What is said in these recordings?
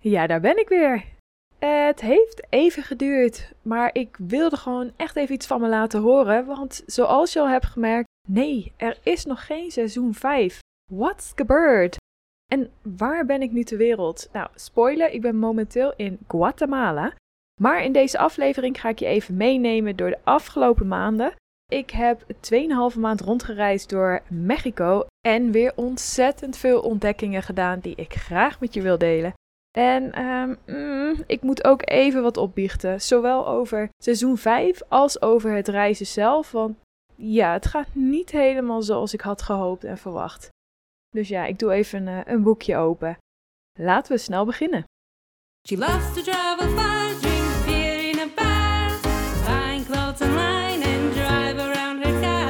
Ja, daar ben ik weer. Het heeft even geduurd, maar ik wilde gewoon echt even iets van me laten horen. Want zoals je al hebt gemerkt, nee, er is nog geen seizoen 5. What's gebeurd? En waar ben ik nu ter wereld? Nou, spoiler, ik ben momenteel in Guatemala. Maar in deze aflevering ga ik je even meenemen door de afgelopen maanden. Ik heb 2,5 maand rondgereisd door Mexico en weer ontzettend veel ontdekkingen gedaan die ik graag met je wil delen. En mm, ik moet ook even wat opbiechten, zowel over seizoen 5 als over het reizen zelf, want ja, het gaat niet helemaal zoals ik had gehoopt en verwacht. Dus ja, ik doe even uh, een boekje open. Laten we snel beginnen. She loves to travel far, drink beer in a bar, buying clothes online and drive around her car.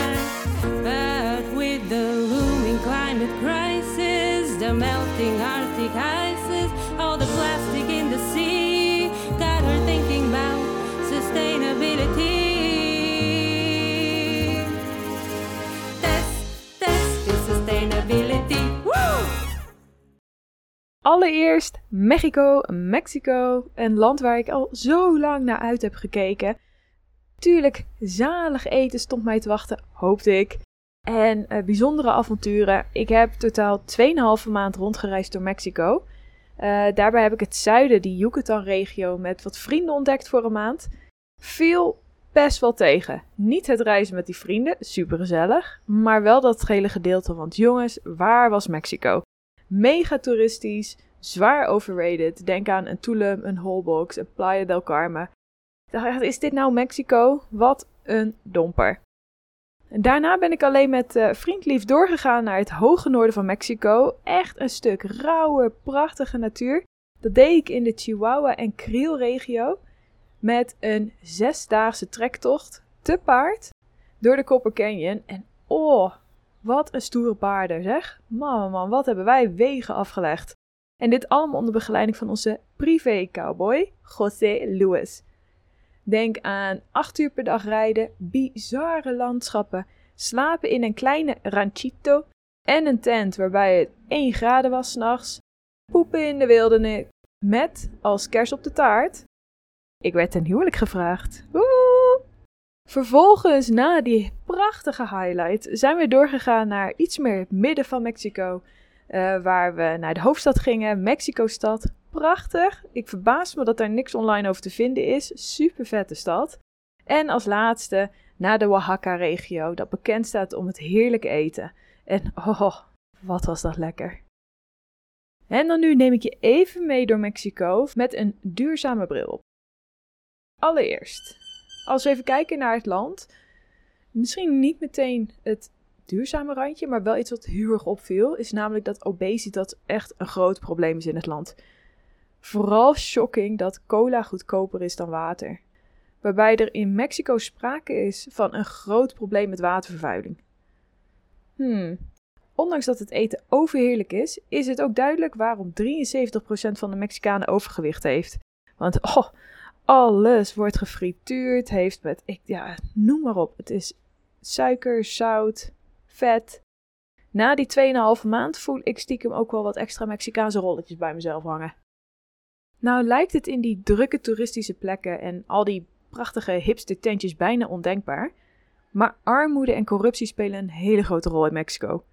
But with the looming climate crisis, the melting Arctic Allereerst Mexico, Mexico, een land waar ik al zo lang naar uit heb gekeken. Tuurlijk, zalig eten stond mij te wachten, hoopte ik. En uh, bijzondere avonturen. Ik heb totaal 2,5 maand rondgereisd door Mexico. Uh, daarbij heb ik het zuiden, die Yucatan-regio, met wat vrienden ontdekt voor een maand. Viel best wel tegen. Niet het reizen met die vrienden, super gezellig. Maar wel dat gele gedeelte, want jongens, waar was Mexico? Mega toeristisch, zwaar overrated. Denk aan een Tulum, een Holbox, een Playa del Carmen. Ik dacht, is dit nou Mexico? Wat een domper. Daarna ben ik alleen met uh, vriendlief doorgegaan naar het hoge noorden van Mexico. Echt een stuk rauwe, prachtige natuur. Dat deed ik in de Chihuahua en Creel regio. Met een zesdaagse trektocht te paard door de Copper Canyon. En oh, wat een stoere paarden zeg. Man, man, wat hebben wij wegen afgelegd. En dit allemaal onder begeleiding van onze privé cowboy, José Luis. Denk aan 8 uur per dag rijden, bizarre landschappen, slapen in een kleine ranchito en een tent waarbij het 1 graden was s'nachts, poepen in de wildernis, met als kers op de taart. Ik werd ten huwelijk gevraagd. Woe! Vervolgens, na die prachtige highlight, zijn we doorgegaan naar iets meer het midden van Mexico. Uh, waar we naar de hoofdstad gingen, Mexico-stad. Prachtig. Ik verbaas me dat daar niks online over te vinden is. Super vette stad. En als laatste naar de Oaxaca-regio, dat bekend staat om het heerlijke eten. En oh, wat was dat lekker. En dan nu neem ik je even mee door Mexico met een duurzame bril op. Allereerst, als we even kijken naar het land, misschien niet meteen het duurzame randje, maar wel iets wat heel opviel, is namelijk dat obesitas echt een groot probleem is in het land. Vooral shocking dat cola goedkoper is dan water. Waarbij er in Mexico sprake is van een groot probleem met watervervuiling. Hmm. Ondanks dat het eten overheerlijk is, is het ook duidelijk waarom 73% van de Mexicanen overgewicht heeft. Want oh, alles wordt gefrituurd, heeft met, ik, ja, noem maar op. Het is suiker, zout, vet. Na die 2,5 maand voel ik stiekem ook wel wat extra Mexicaanse rolletjes bij mezelf hangen. Nou lijkt het in die drukke toeristische plekken en al die prachtige hipster tentjes bijna ondenkbaar, maar armoede en corruptie spelen een hele grote rol in Mexico.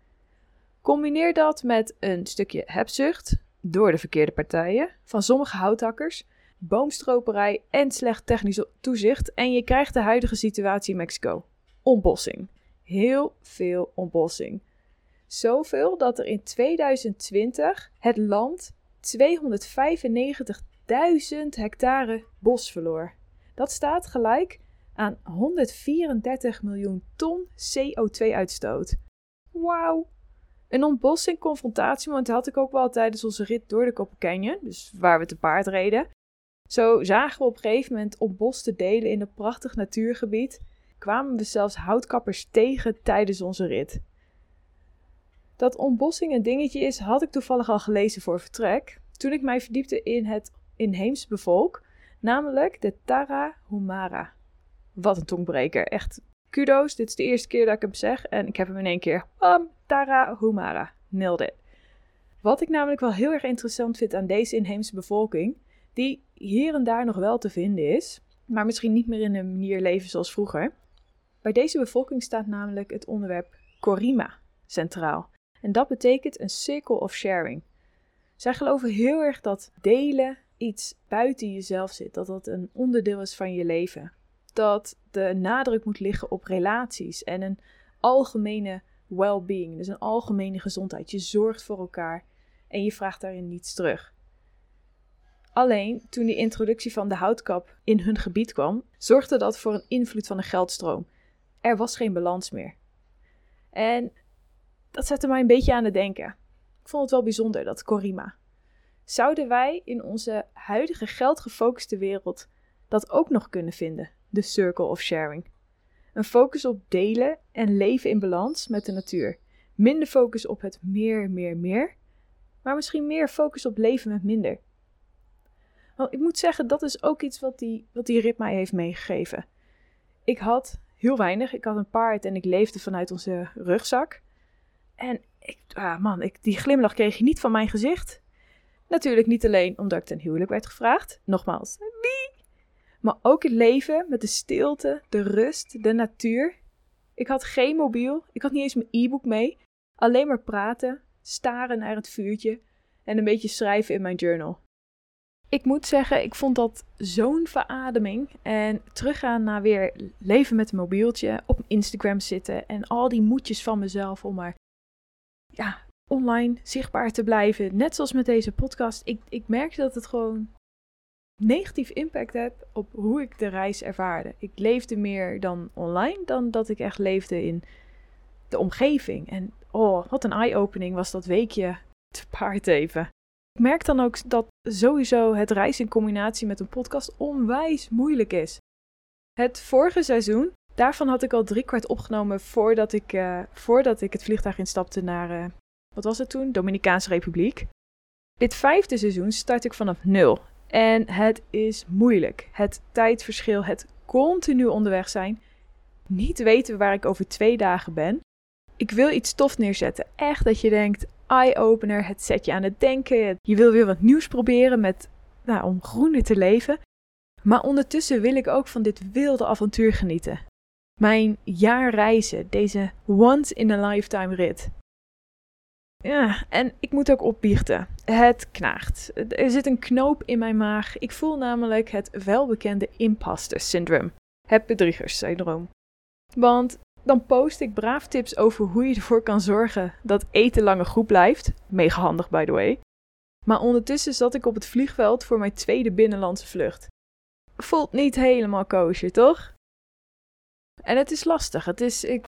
Combineer dat met een stukje hebzucht door de verkeerde partijen van sommige houthakkers, boomstroperij en slecht technisch toezicht en je krijgt de huidige situatie in Mexico. Ontbossing. Heel veel ontbossing. Zoveel dat er in 2020 het land 295.000 hectare bos verloor. Dat staat gelijk aan 134 miljoen ton CO2-uitstoot. Wauw! Een ontbossing confrontatiemoment had ik ook wel tijdens onze rit door de Copper Canyon, dus waar we te paard reden. Zo zagen we op een gegeven moment ontboste delen in een prachtig natuurgebied. Kwamen we zelfs houtkappers tegen tijdens onze rit. Dat ontbossing een dingetje is, had ik toevallig al gelezen voor vertrek. Toen ik mij verdiepte in het inheems bevolk, namelijk de Tarahumara. Wat een tongbreker. Echt kudo's. Dit is de eerste keer dat ik hem zeg en ik heb hem in één keer. Bam, Tarahumara. Nailed it. Wat ik namelijk wel heel erg interessant vind aan deze inheemse bevolking, die hier en daar nog wel te vinden is, maar misschien niet meer in een manier leven zoals vroeger. Bij deze bevolking staat namelijk het onderwerp Korima centraal. En dat betekent een circle of sharing. Zij geloven heel erg dat delen iets buiten jezelf zit, dat dat een onderdeel is van je leven. Dat de nadruk moet liggen op relaties en een algemene well-being, dus een algemene gezondheid. Je zorgt voor elkaar en je vraagt daarin niets terug. Alleen toen de introductie van de houtkap in hun gebied kwam, zorgde dat voor een invloed van een geldstroom. Er was geen balans meer. En dat zette mij een beetje aan het denken. Ik vond het wel bijzonder, dat Korima. Zouden wij in onze huidige geldgefocuste wereld dat ook nog kunnen vinden? De circle of sharing. Een focus op delen en leven in balans met de natuur. Minder focus op het meer, meer, meer. Maar misschien meer focus op leven met minder. Want ik moet zeggen, dat is ook iets wat die, wat die rit mij heeft meegegeven. Ik had heel weinig. Ik had een paard en ik leefde vanuit onze rugzak. En ik, ah man, ik, die glimlach kreeg je niet van mijn gezicht. Natuurlijk niet alleen omdat ik ten huwelijk werd gevraagd. Nogmaals, wie? Maar ook het leven met de stilte, de rust, de natuur. Ik had geen mobiel. Ik had niet eens mijn e-book mee. Alleen maar praten, staren naar het vuurtje en een beetje schrijven in mijn journal. Ik moet zeggen, ik vond dat zo'n verademing. En teruggaan naar weer leven met een mobieltje, op Instagram zitten en al die moedjes van mezelf om maar ja, online zichtbaar te blijven. Net zoals met deze podcast. Ik, ik merkte dat het gewoon negatief impact heeft op hoe ik de reis ervaarde. Ik leefde meer dan online dan dat ik echt leefde in de omgeving. En oh, wat een eye-opening was dat weekje te paard even. Ik merk dan ook dat sowieso het reizen in combinatie met een podcast onwijs moeilijk is. Het vorige seizoen, daarvan had ik al drie kwart opgenomen voordat ik, uh, voordat ik het vliegtuig instapte naar, uh, wat was het toen? Dominicaanse Republiek. Dit vijfde seizoen start ik vanaf nul. En het is moeilijk. Het tijdverschil, het continu onderweg zijn. Niet weten waar ik over twee dagen ben. Ik wil iets tof neerzetten. Echt dat je denkt, eye-opener. Het zet je aan het denken. Je wil weer wat nieuws proberen met, nou, om groener te leven. Maar ondertussen wil ik ook van dit wilde avontuur genieten. Mijn jaar reizen, deze once in a lifetime rit. Ja, en ik moet ook opbiechten. Het knaagt. Er zit een knoop in mijn maag. Ik voel namelijk het welbekende imposter syndroom. Het bedriegerssyndroom. Want dan post ik braaf tips over hoe je ervoor kan zorgen dat eten langer goed blijft. Mega handig, by the way. Maar ondertussen zat ik op het vliegveld voor mijn tweede binnenlandse vlucht. Voelt niet helemaal koosje, toch? En het is lastig. Het is, ik,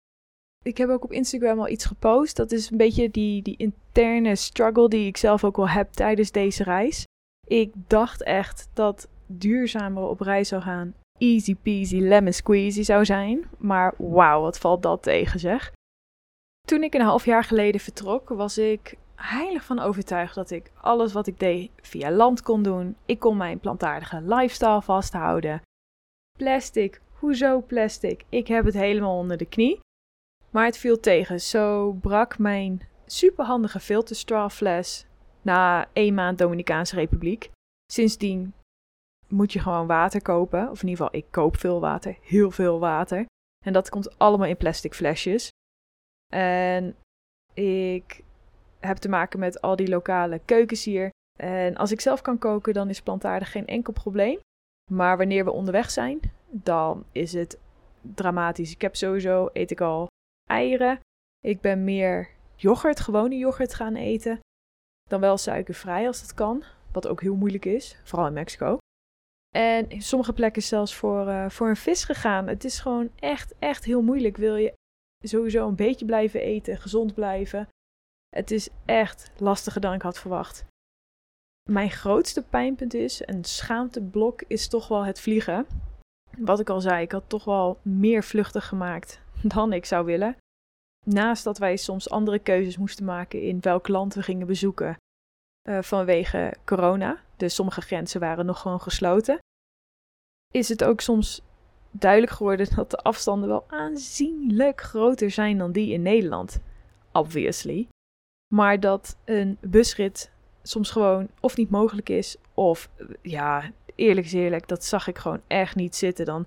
ik heb ook op Instagram al iets gepost. Dat is een beetje die, die interne struggle die ik zelf ook wel heb tijdens deze reis. Ik dacht echt dat duurzamer op reis zou gaan easy peasy lemon squeezy zou zijn. Maar wauw, wat valt dat tegen zeg. Toen ik een half jaar geleden vertrok, was ik heilig van overtuigd dat ik alles wat ik deed via land kon doen. Ik kon mijn plantaardige lifestyle vasthouden. Plastic, hoezo plastic? Ik heb het helemaal onder de knie. Maar het viel tegen. Zo brak mijn superhandige filterstrafles na één maand Dominicaanse Republiek. Sindsdien moet je gewoon water kopen. Of in ieder geval, ik koop veel water. Heel veel water. En dat komt allemaal in plastic flesjes. En ik heb te maken met al die lokale keukens hier. En als ik zelf kan koken, dan is plantaardig geen enkel probleem. Maar wanneer we onderweg zijn, dan is het dramatisch. Ik heb sowieso, eet ik al eieren. Ik ben meer yoghurt, gewone yoghurt gaan eten. Dan wel suikervrij als dat kan. Wat ook heel moeilijk is, vooral in Mexico. En in sommige plekken zelfs voor, uh, voor een vis gegaan. Het is gewoon echt, echt heel moeilijk. Wil je sowieso een beetje blijven eten, gezond blijven. Het is echt lastiger dan ik had verwacht. Mijn grootste pijnpunt is, een schaamteblok, is toch wel het vliegen. Wat ik al zei, ik had toch wel meer vluchten gemaakt dan ik zou willen. Naast dat wij soms andere keuzes moesten maken in welk land we gingen bezoeken uh, vanwege corona dus sommige grenzen waren nog gewoon gesloten, is het ook soms duidelijk geworden dat de afstanden wel aanzienlijk groter zijn dan die in Nederland. Obviously. Maar dat een busrit soms gewoon of niet mogelijk is, of ja, eerlijk is dat zag ik gewoon echt niet zitten dan.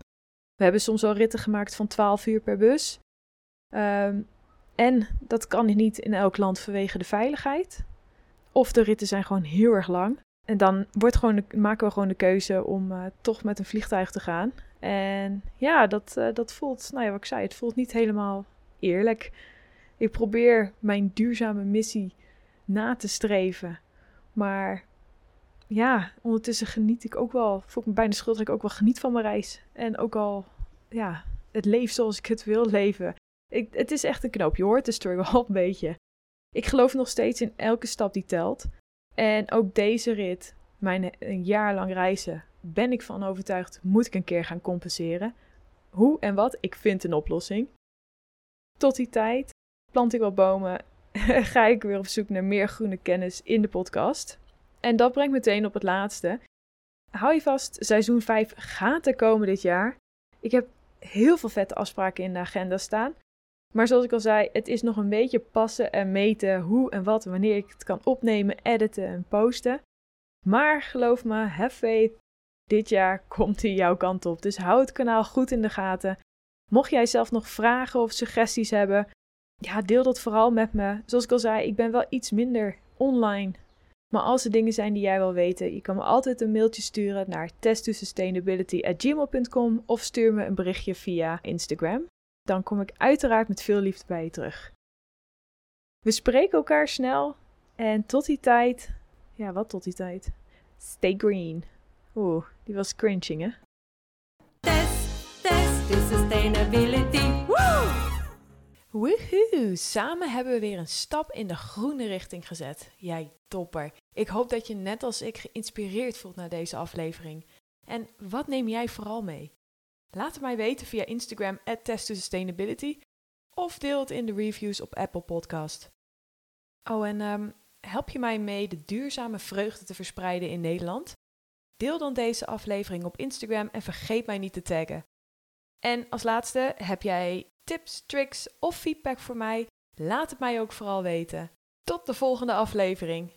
We hebben soms al ritten gemaakt van 12 uur per bus. Ehm, en dat kan niet in elk land vanwege de veiligheid. Of de ritten zijn gewoon heel erg lang. En dan wordt gewoon maken we gewoon de keuze om uh, toch met een vliegtuig te gaan. En ja, dat, uh, dat voelt, nou ja, wat ik zei, het voelt niet helemaal eerlijk. Ik probeer mijn duurzame missie na te streven. Maar ja, ondertussen geniet ik ook wel, voel ik me bijna schuldig ik ook wel geniet van mijn reis. En ook al, ja, het leven zoals ik het wil leven. Ik, het is echt een knoop, je hoort de struggle al een beetje. Ik geloof nog steeds in elke stap die telt. En ook deze rit, mijn een jaar lang reizen, ben ik van overtuigd, moet ik een keer gaan compenseren. Hoe en wat, ik vind een oplossing. Tot die tijd plant ik wel bomen, ga ik weer op zoek naar meer groene kennis in de podcast. En dat brengt meteen op het laatste. Hou je vast, seizoen 5 gaat er komen dit jaar. Ik heb heel veel vette afspraken in de agenda staan. Maar zoals ik al zei, het is nog een beetje passen en meten hoe en wat, wanneer ik het kan opnemen, editen en posten. Maar geloof me, have faith. Dit jaar komt hij jouw kant op. Dus hou het kanaal goed in de gaten. Mocht jij zelf nog vragen of suggesties hebben, ja, deel dat vooral met me. Zoals ik al zei, ik ben wel iets minder online. Maar als er dingen zijn die jij wil weten, je kan me altijd een mailtje sturen naar testtosustainability.gmail.com of stuur me een berichtje via Instagram dan kom ik uiteraard met veel liefde bij je terug. We spreken elkaar snel en tot die tijd. Ja, wat tot die tijd? Stay green. Oeh, die was cringing, hè? Test, test, is sustainability. Woo! Woehoe! Samen hebben we weer een stap in de groene richting gezet. Jij topper. Ik hoop dat je net als ik geïnspireerd voelt naar deze aflevering. En wat neem jij vooral mee? Laat het mij weten via Instagram at Sustainability of deel het in de reviews op Apple Podcast. Oh, en um, help je mij mee de duurzame vreugde te verspreiden in Nederland? Deel dan deze aflevering op Instagram en vergeet mij niet te taggen. En als laatste, heb jij tips, tricks of feedback voor mij? Laat het mij ook vooral weten. Tot de volgende aflevering.